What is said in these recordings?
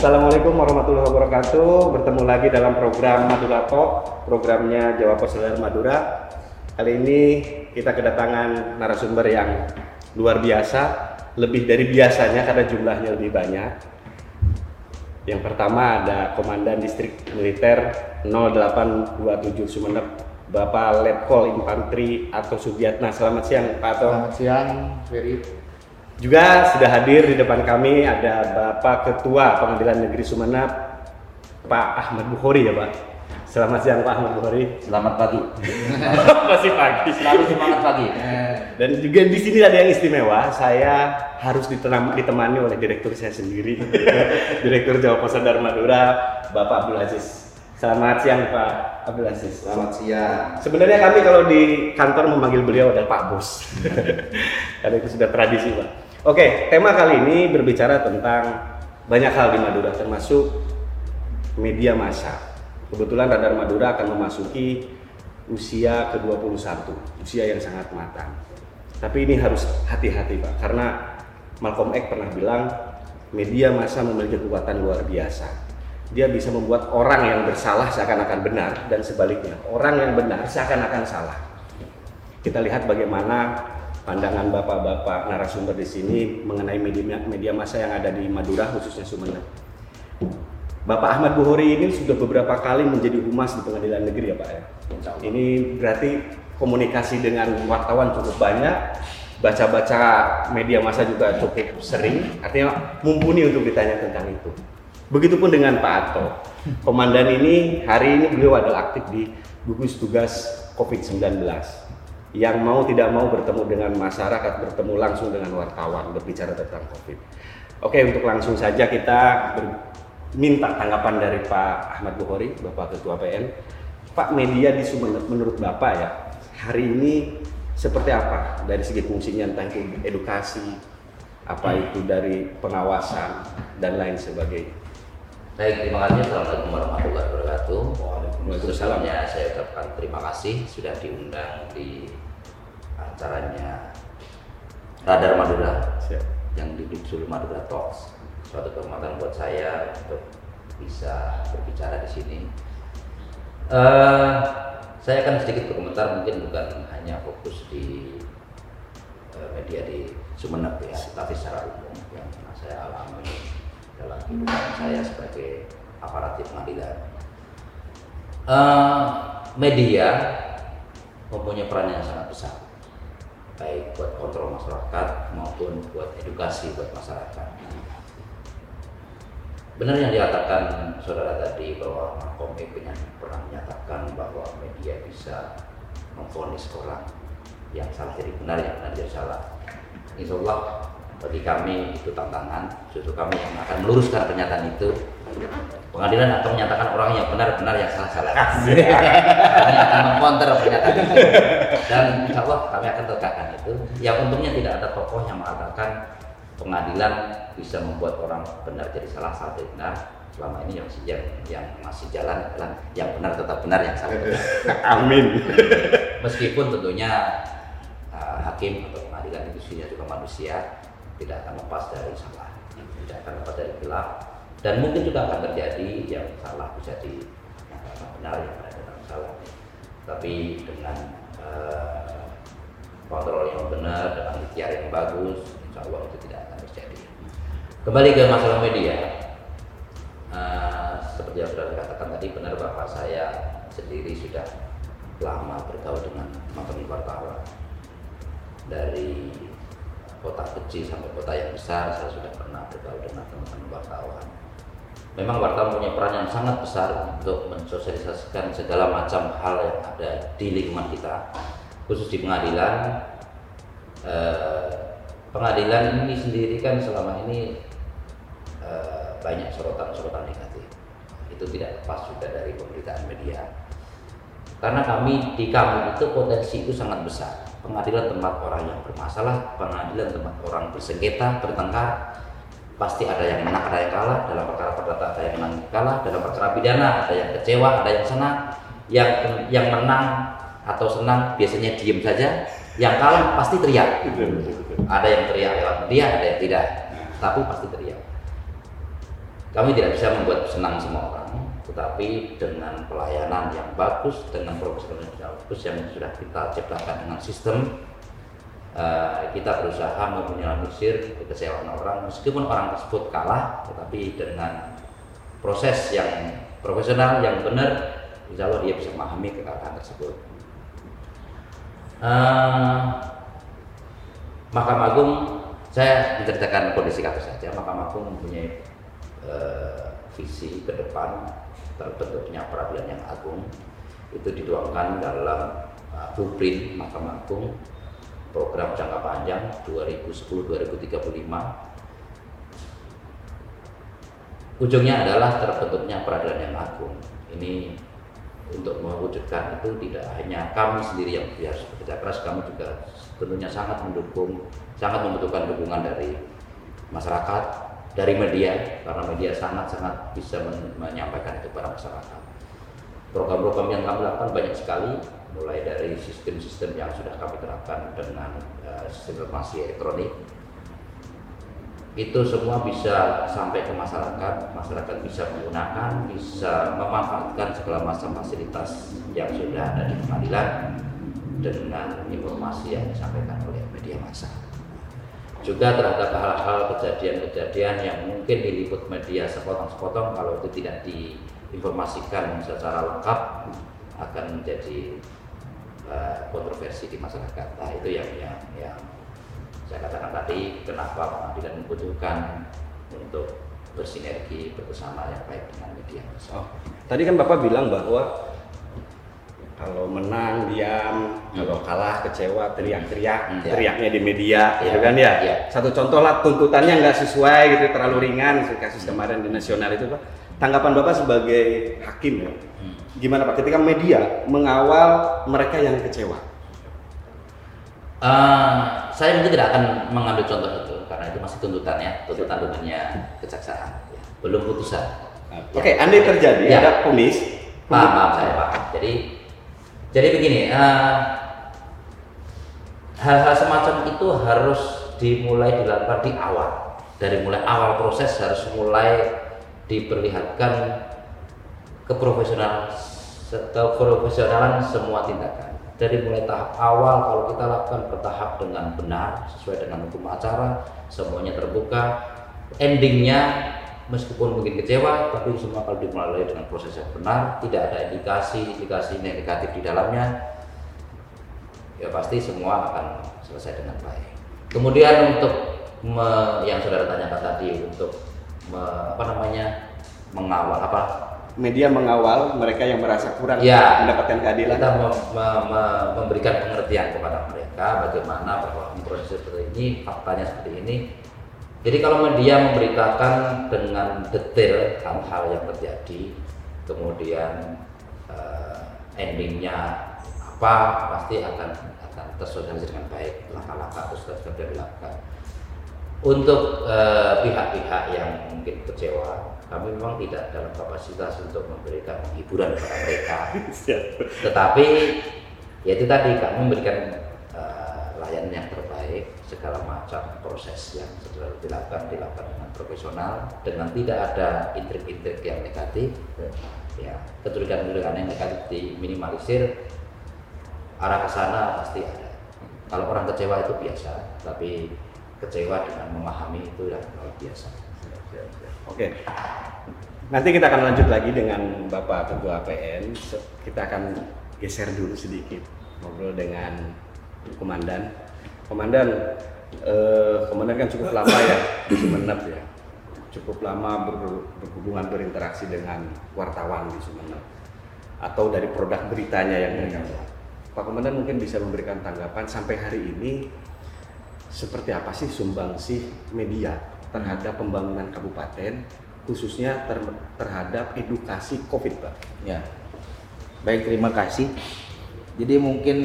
Assalamualaikum warahmatullahi wabarakatuh. Bertemu lagi dalam program Madura Talk, programnya Jawa Pos Madura. Kali ini kita kedatangan narasumber yang luar biasa, lebih dari biasanya karena jumlahnya lebih banyak. Yang pertama ada Komandan Distrik Militer 0827 Sumeneb, Bapak Letkol Infanteri atau Subiatna. Selamat siang, Pak Ato. Selamat siang, Ferry. Juga sudah hadir di depan kami ada Bapak Ketua Pengadilan Negeri Sumeneb, Pak Ahmad Bukhari ya Pak. Selamat siang Pak Ahmad Bukhari. Selamat pagi. Masih pagi. Selalu semangat pagi. Dan juga di sini ada yang istimewa. Saya harus ditenam- ditemani oleh direktur saya sendiri, Direktur Jawa Pos Dharma Madura, Bapak Abdul Aziz. Selamat siang Pak Abdul Aziz. Selamat siang. Sebenarnya kami kalau di kantor memanggil beliau adalah Pak Bos. Karena itu sudah tradisi Pak. Oke, tema kali ini berbicara tentang banyak hal di Madura termasuk media massa. Kebetulan Radar Madura akan memasuki usia ke-21, usia yang sangat matang. Tapi ini harus hati-hati Pak, karena Malcolm X pernah bilang media massa memiliki kekuatan luar biasa. Dia bisa membuat orang yang bersalah seakan-akan benar dan sebaliknya, orang yang benar seakan-akan salah. Kita lihat bagaimana pandangan bapak-bapak narasumber di sini mengenai media media massa yang ada di Madura khususnya Sumeneb. Bapak Ahmad Buhori ini sudah beberapa kali menjadi humas di pengadilan negeri ya Pak ya. Ini berarti komunikasi dengan wartawan cukup banyak, baca-baca media massa juga cukup sering, artinya mumpuni untuk ditanya tentang itu. Begitupun dengan Pak Ato. Komandan ini hari ini beliau adalah aktif di gugus tugas COVID-19 yang mau tidak mau bertemu dengan masyarakat, bertemu langsung dengan wartawan, berbicara tentang COVID. Oke, untuk langsung saja kita minta tanggapan dari Pak Ahmad Bukhari, Bapak Ketua PN. Pak media di Sumeneb menurut Bapak ya, hari ini seperti apa dari segi fungsinya itu edukasi, apa itu dari pengawasan dan lain sebagainya. Baik, terima kasih. Assalamualaikum warahmatullahi wabarakatuh. Waalaikumsalam. Sebelumnya saya ucapkan terima kasih sudah diundang di acaranya Radar Madura Siap. yang dijudul Madura Talks. Suatu kehormatan buat saya untuk bisa berbicara di sini. Eh, saya akan sedikit berkomentar mungkin bukan hanya fokus di eh, media di Sumeneb ya, tapi secara umum yang pernah saya alami dalam kehidupan saya sebagai aparat di pengadilan. Eh, media mempunyai peran yang sangat besar, baik buat kontrol masyarakat maupun buat edukasi buat masyarakat. Benar yang dikatakan saudara tadi bahwa X punya- pernah menyatakan bahwa media bisa memvonis orang yang salah jadi benar, yang benar jadi salah. Insya Allah bagi kami itu tantangan, justru kami yang akan meluruskan pernyataan itu. Pengadilan akan menyatakan orang yang benar benar yang salah salah. kami akan mengkonter pernyataan itu dan insya Allah kami akan tegakkan itu. Yang untungnya tidak ada tokoh yang mengatakan pengadilan bisa membuat orang benar jadi salah salah jadi benar. Selama ini yang yang, yang masih jalan adalah yang benar tetap benar yang salah benar. Amin. Meskipun tentunya uh, hakim atau pengadilan itu sendiri juga manusia tidak akan lepas dari salah, tidak akan lepas dari gelap dan mungkin juga akan terjadi yang salah bisa dinyatakan benar yang benar tetap salah. Tapi dengan uh, kontrol yang benar, dengan ikhtiar yang bagus, insya Allah itu tidak akan terjadi. Kembali ke masalah media, Eh, seperti yang sudah dikatakan tadi benar bapak saya sendiri sudah lama bergaul dengan teman-teman wartawan dari kota kecil sampai kota yang besar saya sudah pernah bergaul dengan teman-teman wartawan memang wartawan punya peran yang sangat besar untuk mensosialisasikan segala macam hal yang ada di lingkungan kita khusus di pengadilan Eh, pengadilan ini sendiri kan selama ini eh, banyak sorotan-sorotan negatif. Itu tidak lepas juga dari pemberitaan media. Karena kami di kami itu potensi itu sangat besar. Pengadilan tempat orang yang bermasalah, pengadilan tempat orang bersengketa, bertengkar, pasti ada yang menang, ada yang kalah. Dalam perkara perdata ada yang menang, kalah. Dalam perkara pidana ada yang kecewa, ada yang senang. Yang yang menang atau senang biasanya diem saja. Yang kalah pasti teriak. Ada yang teriak lewat media, ada yang tidak. Tapi pasti teriak. kami tidak bisa membuat senang semua orang, tetapi dengan pelayanan yang bagus, dengan profesional yang bagus yang sudah kita ciptakan dengan sistem, eh, kita berusaha meminimalisir kekecewaan orang, meskipun orang tersebut kalah, tetapi dengan proses yang profesional yang benar, insya Allah dia bisa memahami kekalahan tersebut. Eh, Mahkamah Agung, saya menceritakan kondisi kasus saja. Mahkamah Agung mempunyai eh, visi ke depan terbentuknya peradilan yang agung itu dituangkan dalam uh, blueprint Mahkamah Agung program jangka panjang 2010-2035 ujungnya adalah terbentuknya peradilan yang agung. Ini untuk mewujudkan itu tidak hanya kami sendiri yang harus bekerja keras kami juga tentunya sangat mendukung sangat membutuhkan dukungan dari masyarakat dari media karena media sangat-sangat bisa men- menyampaikan itu kepada masyarakat. Program-program yang kami lakukan banyak sekali, mulai dari sistem-sistem yang sudah kami terapkan dengan eh, sistem informasi elektronik. Itu semua bisa sampai ke masyarakat, masyarakat bisa menggunakan, bisa memanfaatkan segala macam fasilitas yang sudah ada di pengadilan dengan informasi yang disampaikan oleh media massa juga terhadap hal-hal kejadian-kejadian yang mungkin diliput media sepotong-sepotong kalau itu tidak diinformasikan secara lengkap akan menjadi uh, kontroversi di masyarakat. Nah itu yang yang, yang saya katakan tadi kenapa pengadilan membutuhkan untuk bersinergi bersama yang baik dengan media. Oh, tadi kan Bapak bilang bahwa kalau menang diam, kalau kalah kecewa teriak-teriak, Hmm, ya. teriaknya di media, Ya, gitu kan ya. ya. Satu contoh lah tuntutannya nggak sesuai gitu, terlalu ringan kasus kemarin di nasional itu Pak. Tanggapan Bapak sebagai hakim ya, Hmm. gimana Pak ketika media mengawal mereka yang kecewa? Eh, saya mungkin tidak akan mengambil contoh itu karena itu masih tuntutan ya, tuntutan domennya kejaksaan, ya. belum putusan. Oke, andai terjadi Ya. ada punis, Paham, paham saya paham. Jadi, jadi begini, eh, hal-hal semacam itu harus dimulai dilakukan di awal. Dari mulai awal proses harus mulai diperlihatkan keprofesional keprofesionalan semua tindakan. Dari mulai tahap awal kalau kita lakukan bertahap dengan benar sesuai dengan hukum acara, semuanya terbuka. Endingnya meskipun mungkin kecewa, tapi semua kalau dimulai dengan proses yang benar, tidak ada indikasi-indikasi negatif di dalamnya, ya pasti semua akan selesai dengan baik. Kemudian untuk me- yang saudara tanyakan tadi untuk me- apa namanya mengawal apa media mengawal mereka yang merasa kurang Ya. mendapatkan keadilan. kita mem- me- me- memberikan pengertian kepada mereka bagaimana bahwa proses seperti ini faktanya seperti ini jadi kalau media memberitakan dengan detail hal-hal yang terjadi kemudian eh, endingnya apa pasti akan akan tersosialisasi dengan baik langkah-langkah terus terus sudah dilakukan. Untuk eh, pihak-pihak yang mungkin kecewa kami memang tidak dalam kapasitas untuk memberikan hiburan kepada mereka. Tetapi ya itu tadi kami memberikan eh, layanan yang terbaik segala macam proses yang sudah dilakukan dilakukan dengan profesional dengan tidak ada intrik-intrik yang negatif ya kecurigaan-kecurigaan yang negatif diminimalisir arah ke sana pasti ada kalau orang kecewa itu biasa tapi kecewa dengan memahami itu yang luar biasa Oke. Nanti kita akan lanjut lagi dengan Bapak Ketua PN. Se- Kita akan geser dulu sedikit ngobrol dengan Komandan. Komandan, eh, Komandan kan cukup lama ya Sumeneb ya. Cukup lama ber- berhubungan berinteraksi dengan wartawan di Sumeneb atau dari produk beritanya yang mereka buat. Pak Komandan mungkin bisa memberikan tanggapan sampai hari ini seperti apa sih sumbangsih media terhadap pembangunan kabupaten khususnya ter- terhadap edukasi COVID, Pak. Ya. Baik, terima kasih. Jadi mungkin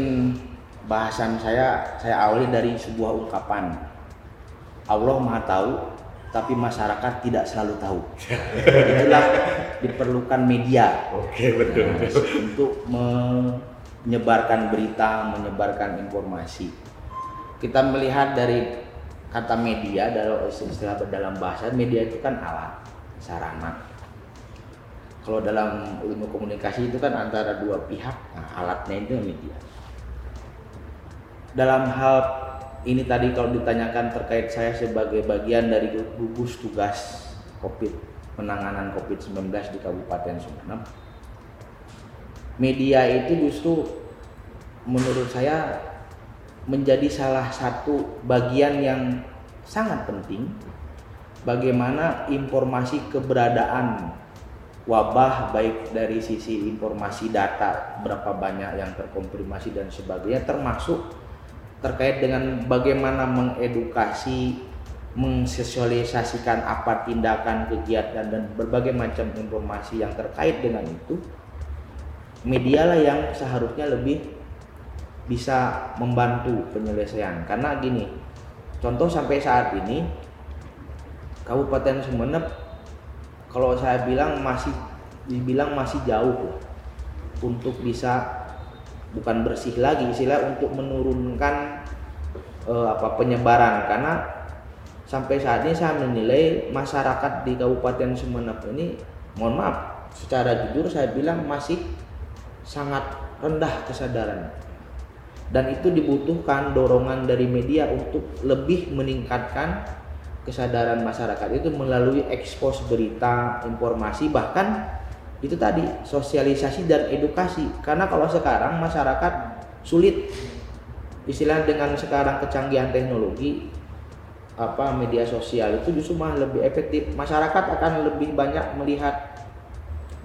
bahasan saya saya awali dari sebuah ungkapan. Allah Maha tahu, tapi masyarakat tidak selalu tahu. Itulah diperlukan media Oke, betul. Nah, untuk menyebarkan berita, menyebarkan informasi. Kita melihat dari kata media dalam istilah dalam bahasa media itu kan alat. sarana. Kalau dalam ilmu komunikasi itu kan antara dua pihak, nah, alatnya itu media. Dalam hal ini tadi kalau ditanyakan terkait saya sebagai bagian dari gugus tugas COVID penanganan COVID-19 di Kabupaten Sumeneb, media itu justru menurut saya menjadi salah satu bagian yang sangat penting bagaimana informasi keberadaan wabah baik dari sisi informasi data berapa banyak yang terkonfirmasi dan sebagainya termasuk terkait dengan bagaimana mengedukasi mensosialisasikan apa tindakan kegiatan dan berbagai macam informasi yang terkait dengan itu medialah yang seharusnya lebih bisa membantu penyelesaian. Karena gini contoh sampai saat ini Kabupaten Sumeneb kalau saya bilang masih dibilang masih jauh untuk bisa bukan bersih lagi istilah untuk menurunkan uh, apa penyebaran. Karena sampai saat ini saya menilai masyarakat di Kabupaten Sumeneb ini mohon maaf secara jujur saya bilang masih sangat rendah kesadaran. Dan itu dibutuhkan dorongan dari media untuk lebih meningkatkan kesadaran masyarakat itu melalui ekspos berita informasi bahkan itu tadi sosialisasi dan edukasi. Karena kalau sekarang masyarakat sulit istilah dengan sekarang kecanggihan teknologi apa media sosial itu justru malah lebih efektif. Masyarakat akan lebih banyak melihat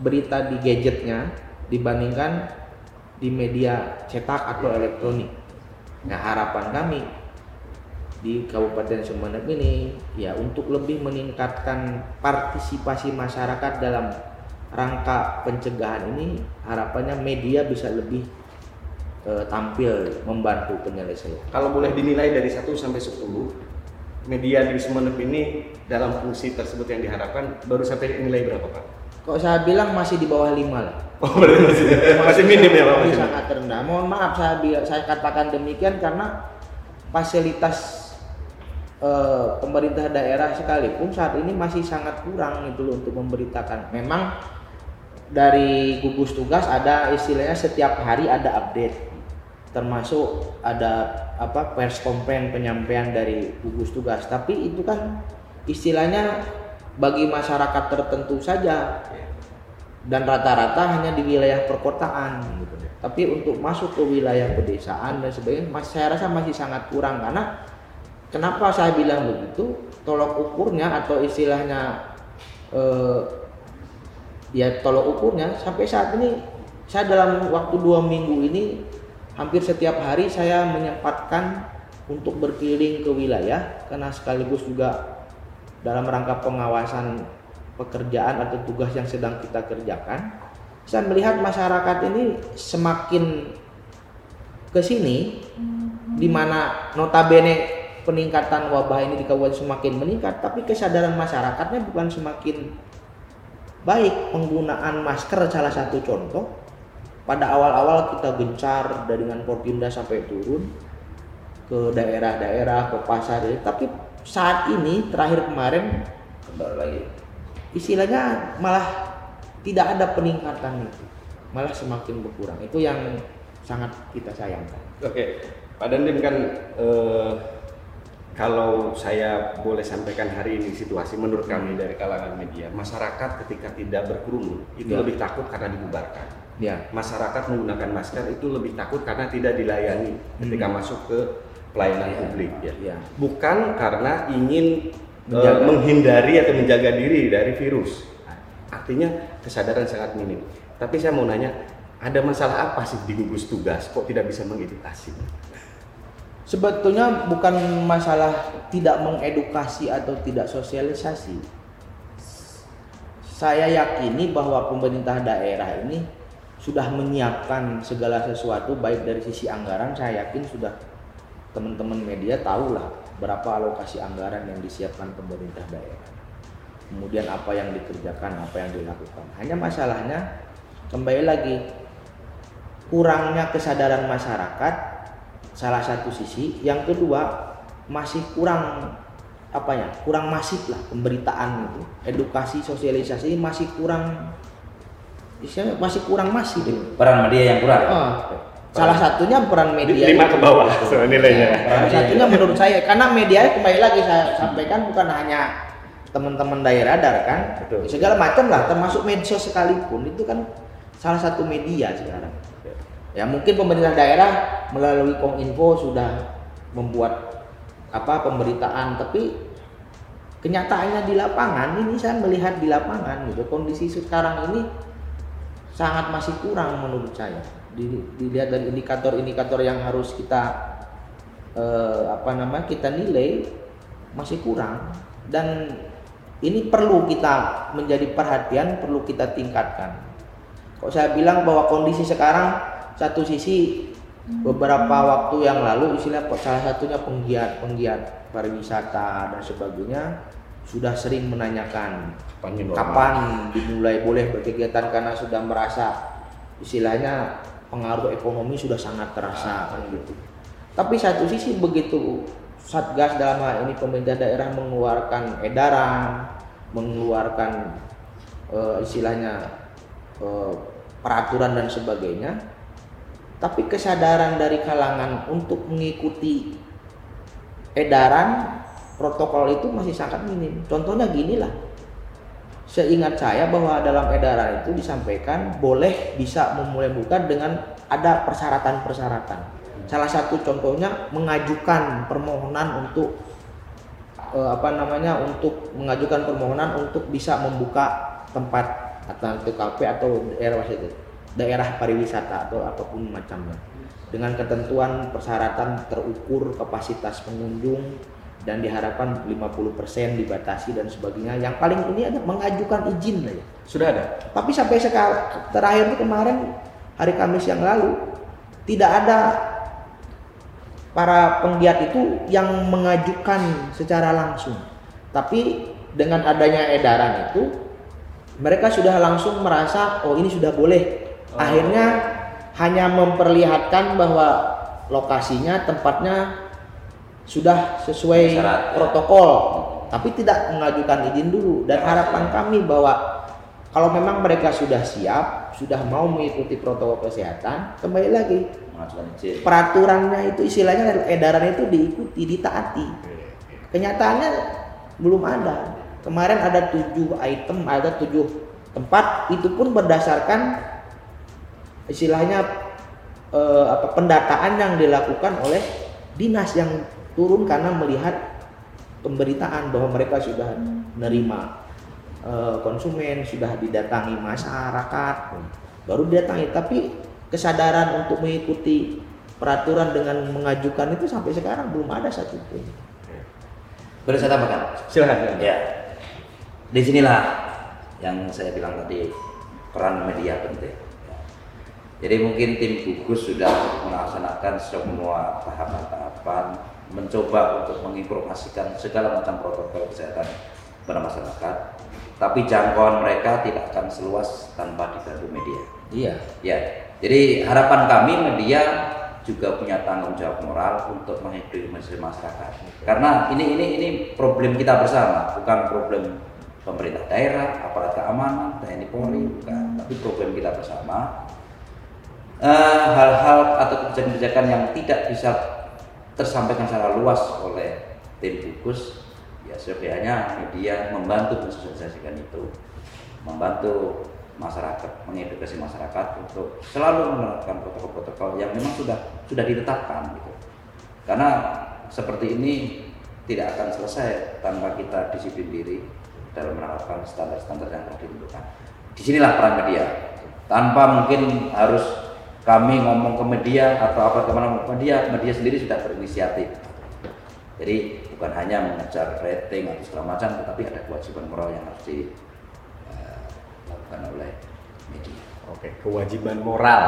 berita di gadgetnya dibandingkan di media cetak atau elektronik. Nah harapan kami di Kabupaten Sumeneb ini ya untuk lebih meningkatkan partisipasi masyarakat dalam rangka pencegahan ini harapannya media bisa lebih uh, tampil membantu penyelesaian. Kalau boleh dinilai dari 1 sampai 10 media di Sumeneb ini dalam fungsi tersebut yang diharapkan baru sampai nilai berapa Pak? Kok saya bilang masih di bawah lima lah. Oh berarti masih, masih minim ya Pak? Masih sangat rendah. Mohon maaf saya saya katakan demikian karena fasilitas uh, pemerintah daerah sekalipun saat ini masih sangat kurang itu loh untuk memberitakan. Memang dari gugus tugas ada istilahnya setiap hari ada update termasuk ada apa pers komplain penyampaian dari gugus tugas. Tapi itu kan istilahnya bagi masyarakat tertentu saja. Dan rata-rata hanya di wilayah perkotaan gitu. tapi untuk masuk ke wilayah pedesaan dan sebagainya saya rasa masih sangat kurang. Karena kenapa saya bilang begitu? Tolok ukurnya atau istilahnya eh, ya tolok ukurnya sampai saat ini saya dalam waktu dua minggu ini hampir setiap hari saya menyempatkan untuk berkeliling ke wilayah karena sekaligus juga dalam rangka pengawasan pekerjaan atau tugas yang sedang kita kerjakan. Saya melihat masyarakat ini semakin ke sini di mana notabene peningkatan wabah ini di kabupaten semakin meningkat tapi kesadaran masyarakatnya bukan semakin baik penggunaan masker salah satu contoh pada awal-awal kita gencar dengan Porpinda sampai turun ke daerah-daerah ke pasar tapi saat ini terakhir kemarin kembali lagi. Istilahnya malah tidak ada peningkatan itu. Malah semakin berkurang. Itu yang sangat kita sayangkan. Oke Pak Dandim kan eh, kalau saya boleh sampaikan hari ini situasi menurut kami dari kalangan media masyarakat ketika tidak berkerumun itu ya. lebih takut karena dibubarkan ya. masyarakat menggunakan masker itu lebih takut karena tidak dilayani ketika hmm. masuk ke pelayanan ya. publik ya. ya. Bukan karena ingin uh, menghindari atau menjaga diri dari virus. Artinya kesadaran sangat minim. Tapi saya mau nanya, ada masalah apa sih di gugus tugas kok tidak bisa mengedukasi? Sebetulnya bukan masalah tidak mengedukasi atau tidak sosialisasi. Saya yakini bahwa pemerintah daerah ini sudah menyiapkan segala sesuatu baik dari sisi anggaran saya yakin sudah teman-teman media tahulah berapa alokasi anggaran yang disiapkan pemerintah daerah. Kemudian apa yang dikerjakan apa yang dilakukan. Hanya masalahnya kembali lagi kurangnya kesadaran masyarakat salah satu sisi. Yang kedua masih kurang apa ya kurang masif lah pemberitaan itu. Edukasi sosialisasi masih kurang istilahnya masih kurang masif peran media yang kurang? Ah, salah satunya peran media lima ke bawah so, nilainya. Salah satunya menurut saya. Karena media kembali lagi saya sampaikan bukan hanya teman-teman daerah dar kan? Betul. segala macam lah termasuk medsos sekalipun itu kan salah satu media sekarang. Ya mungkin pemerintah daerah melalui kominfo sudah membuat apa pemberitaan. Tapi kenyataannya di lapangan ini saya melihat di lapangan gitu. Kondisi sekarang ini sangat masih kurang menurut saya. Di- dilihat dari indikator-indikator yang harus kita eh, apa namanya kita nilai masih kurang. Dan ini perlu kita menjadi perhatian perlu kita tingkatkan. Kok saya bilang bahwa kondisi sekarang satu sisi beberapa waktu yang lalu istilah salah satunya penggiat penggiat pariwisata dan sebagainya sudah sering menanyakan Kapan kapan dimulai boleh berkegiatan karena sudah merasa istilahnya pengaruh ekonomi sudah sangat terasa kan gitu. Tapi satu sisi begitu Satgas dalam hal ini pemerintah daerah mengeluarkan edaran, mengeluarkan eh, istilahnya eh, peraturan dan sebagainya, tapi kesadaran dari kalangan untuk mengikuti edaran protokol itu masih sangat minim. Contohnya gini lah, seingat saya bahwa dalam edaran itu disampaikan boleh bisa memulai buka dengan ada persyaratan-persyaratan. Salah satu contohnya mengajukan permohonan untuk eh, apa namanya untuk mengajukan permohonan untuk bisa membuka tempat atau TKP atau daerah itu daerah pariwisata atau apa pun macamnya dengan ketentuan persyaratan terukur kapasitas pengunjung dan diharapkan 50% dibatasi dan sebagainya. Yang paling ini ada mengajukan izin aja. Sudah ada. Tapi sampai sekarang terakhir itu kemarin hari Kamis yang lalu tidak ada para penggiat itu yang mengajukan secara langsung. Tapi dengan adanya edaran itu mereka sudah langsung merasa oh ini sudah boleh. Akhirnya hanya memperlihatkan bahwa lokasinya tempatnya sudah sesuai Syarat, ya. protokol. Tapi tidak mengajukan izin dulu. Dan harapan kami bahwa kalau memang mereka sudah siap sudah mau mengikuti protokol kesehatan kembali lagi. Peraturannya itu istilahnya edaran itu diikuti ditaati. Kenyataannya belum ada. Kemarin ada tujuh item ada tujuh tempat. Itu pun berdasarkan istilahnya eh, apa pendataan yang dilakukan oleh dinas yang turun karena melihat pemberitaan bahwa mereka sudah menerima eh, konsumen sudah didatangi masyarakat baru didatangi. Tapi kesadaran untuk mengikuti peraturan dengan mengajukan itu sampai sekarang belum ada satupun boleh saya tambahkan? Silahkan. Ya, di sinilah yang saya bilang tadi peran media penting. Jadi mungkin tim gugus sudah melaksanakan semua tahapan-tahapan, mencoba untuk menginformasikan segala macam protokol kesehatan pada masyarakat. Tapi jangkauan mereka tidak akan seluas tanpa dibantu media. iya Ya, jadi harapan kami media juga punya tanggung jawab moral untuk mengedukasi masyarakat. Karena ini ini ini problem kita bersama, bukan problem pemerintah daerah, aparat keamanan, TNI Polri, bukan, tapi problem kita bersama. Eh, Hal-hal atau kebijakan-kebijakan yang tidak bisa tersampaikan secara luas oleh tim gugus, ya sebenarnya media membantu mensosialisasikan itu, membantu masyarakat, mengedukasi masyarakat untuk selalu menerapkan protokol-protokol yang memang sudah sudah ditetapkan gitu. Karena seperti ini tidak akan selesai tanpa kita disiplin diri dalam menerapkan standar-standar yang telah ditentukan. Di sinilah peran media. Tanpa mungkin harus kami ngomong ke media atau apa ke mana ngomong ke media, media sendiri sudah berinisiatif. Jadi bukan hanya mengejar rating atau segala macam, tetapi ada kewajiban moral yang harus di eh, dilakukan oleh media. Oke, kewajiban moral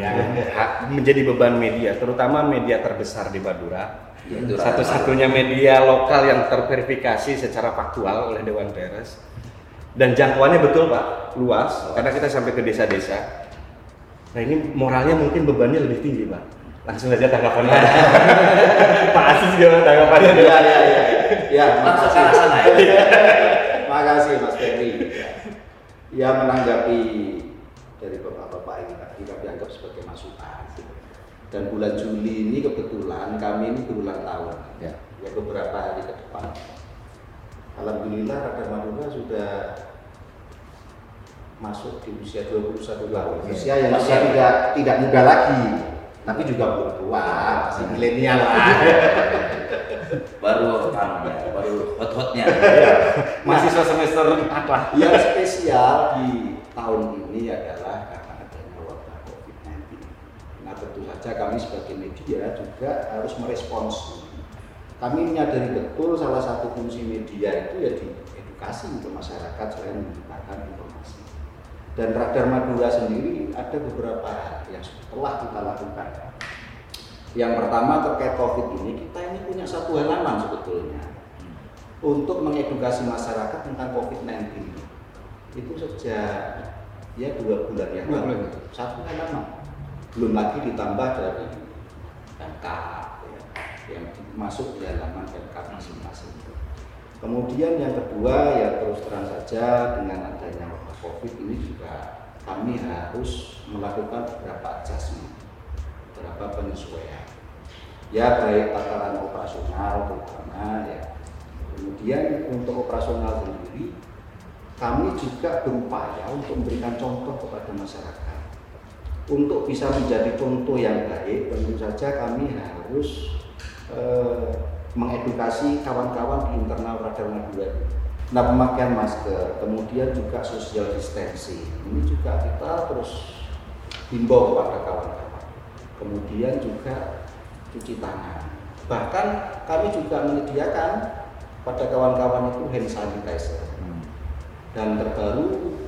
yang hak- menjadi beban media, terutama media terbesar di Madura. Yaitu Satu-satunya media lokal yang terverifikasi secara faktual oleh Dewan Pers. Dan jangkauannya betul Pak, luas, karena kita sampai ke desa-desa. Nah ini moralnya mungkin bebannya lebih tinggi Pak. Langsung aja tanggapannya. Pak Asis gimana tanggapannya? Iya, iya, iya. ya, Langsung ke makasih. arah sana ya. Makasih Mas Ferry. Ya menanggapi dari bapak-bapak ini tadi kami anggap sebagai masukan. Dan bulan Juli ini kebetulan kami ini berulang tahun. Ya. Ya beberapa hari ke depan. Alhamdulillah Radar Madura sudah masuk di usia 21 tahun. Ya. Usia yang masih tidak tidak muda lagi, tapi juga belum tua, masih milenial lah. Baru anu ya, baru hot-hotnya. Mahasiswa semester 4 lah. Yang spesial di tahun ini adalah karena adanya wabah COVID-19. Nah tentu saja kami sebagai media juga harus merespons. Kami menyadari betul salah satu fungsi media itu ya di edukasi untuk masyarakat selain menyebarkan informasi. Dan Radar Madura sendiri ada beberapa hal yang telah kita lakukan. Yang pertama terkait COVID ini, kita ini punya satu halaman sebetulnya untuk mengedukasi masyarakat tentang COVID-19 itu sejak ya dua bulan yang lalu bulan. satu halaman belum lagi ditambah dari MK ya, yang masuk di halaman MK masing-masing kemudian yang kedua ya terus terang saja dengan adanya COVID ini juga kami harus melakukan beberapa adjustment beberapa penyesuaian. Ya baik tataran operasional terutama ya. Kemudian untuk operasional sendiri kami juga berupaya untuk memberikan contoh kepada masyarakat. Untuk bisa menjadi contoh yang baik tentu saja kami harus eh, mengedukasi kawan-kawan di internal Radar Madura. Nah pemakaian masker, kemudian juga social distancing, ini juga kita terus himbau kepada kawan-kawan. Kemudian juga cuci tangan. Bahkan kami juga menyediakan pada kawan-kawan itu hand sanitizer. Dan terbaru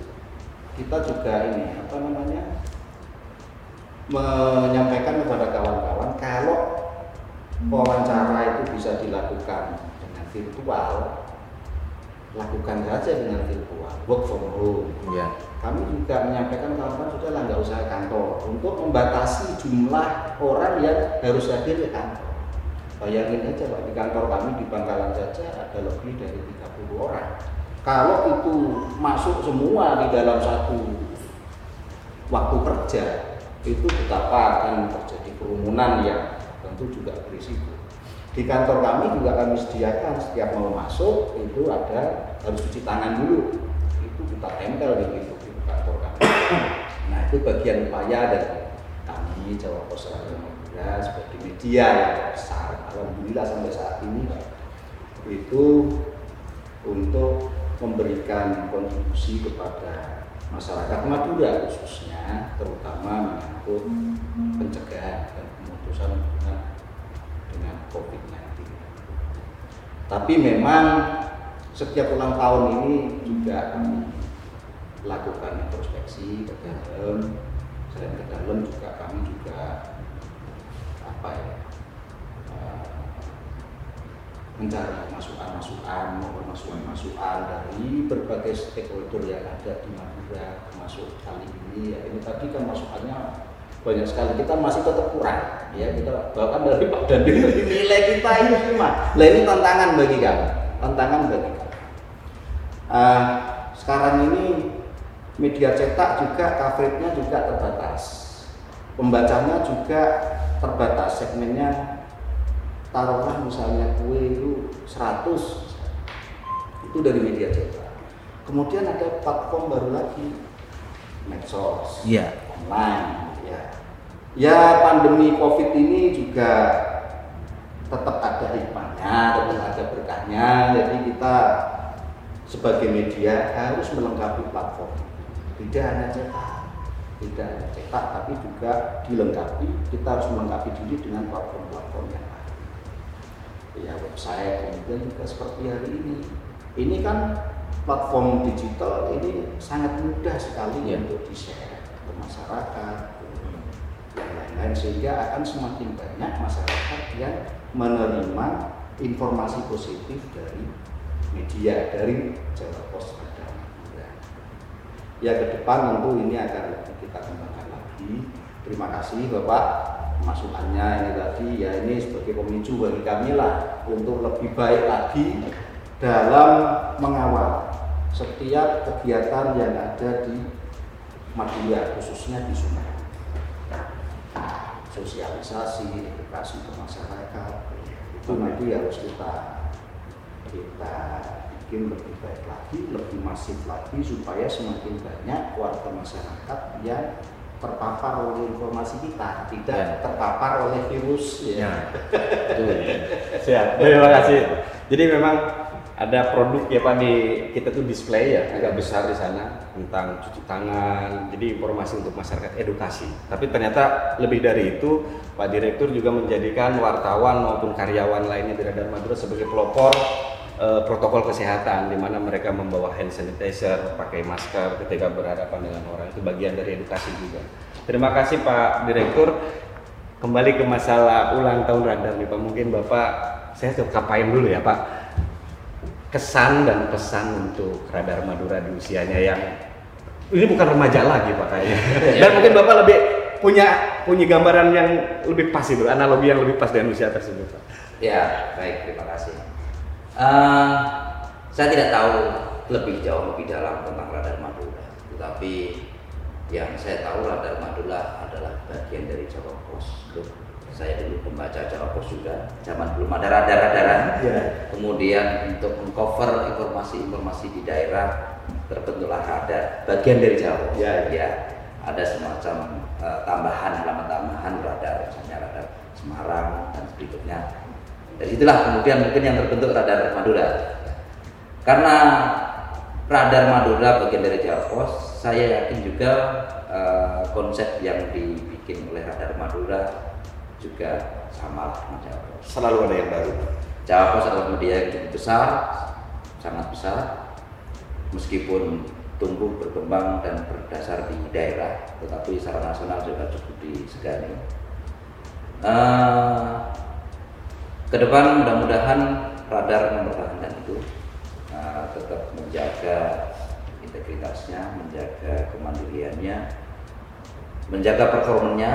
kita juga ini apa namanya menyampaikan kepada kawan-kawan kalau wawancara itu bisa dilakukan dengan virtual, lakukan saja dengan virtual, work from home. Ya. Kami juga menyampaikan kawan-kawan sudah lah nggak usah kantor untuk membatasi jumlah orang yang harus hadir ke kantor. Bayangin aja Pak, di kantor kami di Bangkalan saja ada lebih dari 30 orang. Kalau itu masuk semua di dalam satu waktu kerja, itu betapa akan terjadi kerumunan yang tentu juga berisiko. Di kantor kami juga kami sediakan setiap mau masuk itu ada harus cuci tangan dulu. Itu kita tempel di pintu pintu kantor kami. Nah itu bagian upaya dari kami Jawa Pos Radio Madura sebagai media yang besar. Alhamdulillah sampai saat ini itu untuk memberikan kontribusi kepada masyarakat Madura khususnya terutama menyangkut pencegahan dan pemutusan hubungan COVID-19. Tapi memang setiap ulang tahun ini juga kami lakukan introspeksi ke dalam, selain ke dalam juga kami juga apa ya eh, mencari masukan-masukan maupun masukan-masukan dari berbagai stakeholder yang ada di Madura termasuk kali ini. Ya ini tadi kan masukannya banyak sekali. Kita masih tetap kurang ya kita bahkan dari Pak Dandi. Nilai kita ini cuma lah ini tantangan bagi kami tantangan bagi kami Ah, sekarang ini media cetak juga coverage-nya juga terbatas. Pembacanya juga terbatas. Segmennya taruhlah misalnya kue itu 100 itu dari media cetak. Kemudian ada platform baru lagi medsos Iya. online ya ya pandemi covid ini juga tetap ada hikmahnya tetap ada berkahnya. Jadi kita sebagai media harus melengkapi platform. Tidak hanya cetak tidak hanya cetak tapi juga dilengkapi. Kita harus melengkapi diri dengan platform-platform yang lain. Ya website kemudian juga seperti hari ini. Ini kan platform digital ini sangat mudah sekali Ya. untuk di share ke masyarakat lain-lain sehingga akan semakin banyak masyarakat yang menerima informasi positif dari media dari Jawa Pos ada Madura. Ya ke depan tentu ini akan kita kembangkan lagi. Terima kasih Bapak masukannya ini tadi ya ini sebagai pemicu bagi kami lah untuk lebih baik lagi dalam mengawal setiap kegiatan yang ada di Madura khususnya di Sungai sosialisasi edukasi ke masyarakat itu nanti harus kita kita bikin lebih baik lagi lebih masif lagi supaya semakin banyak warga masyarakat yang terpapar oleh informasi kita tidak Ya. terpapar oleh virus ya, Betul. Siap, terima kasih. Jadi memang ada produk ya Pak di kita tuh display ya agak besar di sana tentang cuci tangan. Jadi informasi untuk masyarakat edukasi. Tapi ternyata lebih dari itu Pak Direktur juga menjadikan wartawan maupun karyawan lainnya di Radar Madura sebagai pelopor eh, protokol kesehatan di mana mereka membawa hand sanitizer, pakai masker ketika berhadapan dengan orang itu bagian dari edukasi juga. Terima kasih Pak Direktur. Kembali ke masalah ulang tahun radar nih Pak. Mungkin Bapak saya ke kapain dulu ya Pak. Kesan dan pesan untuk radar Madura di usianya yang ini bukan remaja lagi Pak kayaknya. Dan mungkin Bapak lebih punya punya gambaran yang lebih pas itu, analogi yang lebih pas dengan usia tersebut Pak. Ya, baik, terima kasih. Eh, saya tidak tahu lebih jauh lebih dalam tentang radar Madura, tetapi yang saya tahu radar Madura adalah bagian dari Jawa Pos. Saya dulu pembaca Jawa Pos juga, zaman belum ada radar-radaran. Ya. Kemudian untuk mengcover informasi-informasi di daerah terbentuklah radar, bagian dari Jawa Pos. Ya, ya. Ada semacam eh, tambahan halaman tambahan radar, misalnya radar Semarang dan berikutnya. Dari itulah kemudian mungkin yang terbentuk radar Madura. Karena radar Madura bagian dari Jawa Pos, saya yakin juga eh, konsep yang dibikin oleh radar Madura juga sama lah dengan Jawa. Selalu ada yang baru. Jawa Pos adalah media yang cukup besar, sangat besar, meskipun tumbuh berkembang dan berdasar di daerah, tetapi secara nasional juga cukup disegani. Eh, ke depan mudah-mudahan radar mempertahankan itu, eh, tetap menjaga integritasnya, menjaga kemandiriannya, menjaga performanya,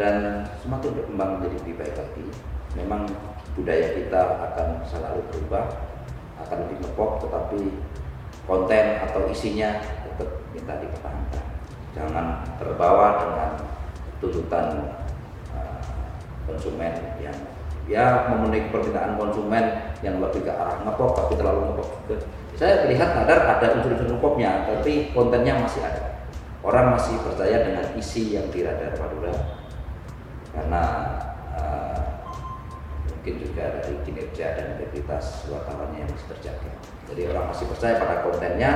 dan semakin berkembang menjadi lebih baik lagi. Memang budaya kita akan selalu berubah, akan lebih ngepop, tetapi konten atau isinya tetap minta dipertahankan. Jangan terbawa dengan tuntutan uh, konsumen yang ya memenuhi permintaan konsumen yang lebih ke arah ngepop tapi terlalu ngepop juga. Saya lihat kadar ada unsur-unsur ngepopnya, tapi kontennya masih ada. Orang masih percaya dengan isi yang di radar Madura karena uh, mungkin juga dari kinerja dan integritas wartawannya yang masih terjaga. Jadi orang masih percaya pada kontennya,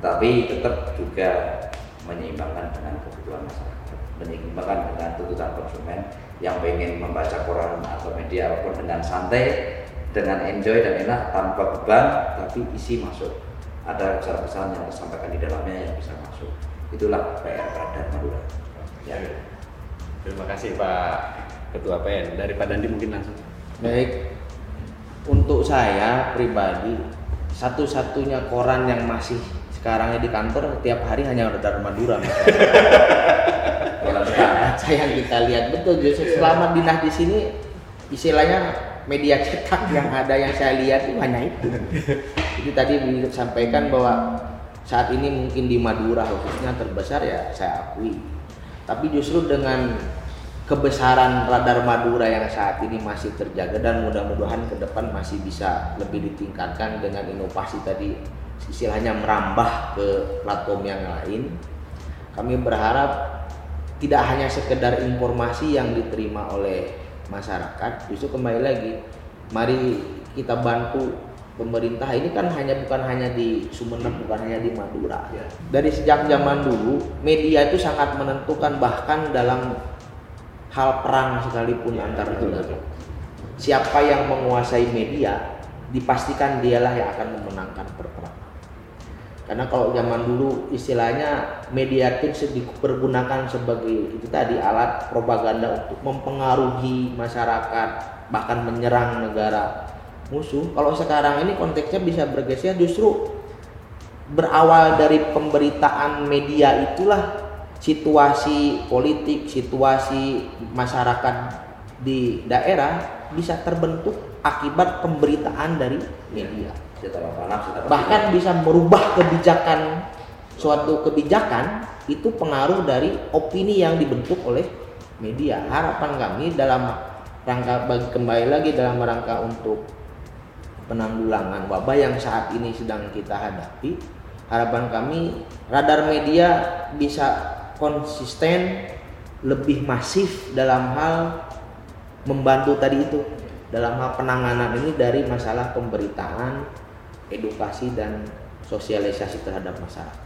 tapi tetap juga menyeimbangkan dengan kebutuhan masyarakat, menyeimbangkan dengan tuntutan konsumen yang pengen membaca koran atau media apa pun dengan santai, dengan enjoy dan enak tanpa beban, tapi isi masuk. Ada pesan-pesan yang disampaikan di dalamnya yang bisa masuk. Itulah PR Radar Madura. Ya. Terima kasih Pak Ketua PN. Dari Pak Dandi mungkin langsung. Baik, untuk saya pribadi satu-satunya koran yang masih sekarangnya di kantor tiap hari hanya Radar Madura. Baca yang kita lihat betul justru selama dinas di sini istilahnya media cetak yang ada yang saya lihat itu hanya itu. Jadi tadi disampaikan bahwa saat ini mungkin di Madura khususnya terbesar ya saya akui. Tapi justru dengan kebesaran radar Madura yang saat ini masih terjaga dan mudah-mudahan ke depan masih bisa lebih ditingkatkan dengan inovasi tadi istilahnya merambah ke platform yang lain. Kami berharap tidak hanya sekedar informasi yang diterima oleh masyarakat, justru kembali lagi mari kita bantu pemerintah. Ini kan hanya bukan hanya di Sumeneb bukan hanya di Madura. Ya. dari sejak zaman dulu media itu sangat menentukan bahkan dalam hal perang sekalipun antar negara. siapa yang menguasai media dipastikan dialah yang akan memenangkan perperangan karena kalau zaman dulu istilahnya media itu dipergunakan sebagai itu tadi alat propaganda untuk mempengaruhi masyarakat bahkan menyerang negara musuh. Kalau sekarang ini konteksnya bisa bergeser justru berawal dari pemberitaan media itulah situasi politik, situasi masyarakat di daerah bisa terbentuk akibat pemberitaan dari media. Bahkan bisa merubah kebijakan suatu kebijakan itu pengaruh dari opini yang dibentuk oleh media. Harapan kami dalam rangka bagi kembali lagi dalam rangka untuk penanggulangan wabah yang saat ini sedang kita hadapi. Harapan kami radar media bisa konsisten lebih masif dalam hal membantu tadi itu dalam hal penanganan ini dari masalah pemberitaan, edukasi dan sosialisasi terhadap masyarakat.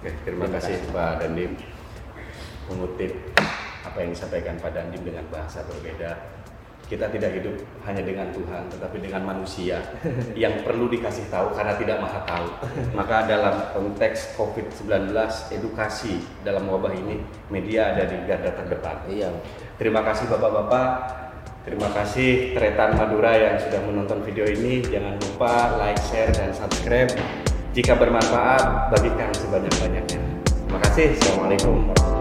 Oke, terima Terima kasih kasih. Pak Dandim mengutip apa yang disampaikan Pak Dandim dengan bahasa berbeda. Kita tidak hidup hanya dengan Tuhan, tetapi dengan manusia yang perlu dikasih tahu karena tidak maha tahu. Maka dalam konteks COVID-19, edukasi dalam wabah ini, media ada di garda terdepan. Iya. Terima kasih Bapak-Bapak. Terima kasih Tretan Madura yang sudah menonton video ini. Jangan lupa like, share, dan subscribe. Jika bermanfaat, bagikan sebanyak-banyaknya. Terima kasih. Assalamualaikum warahmatullahi wabarakatuh.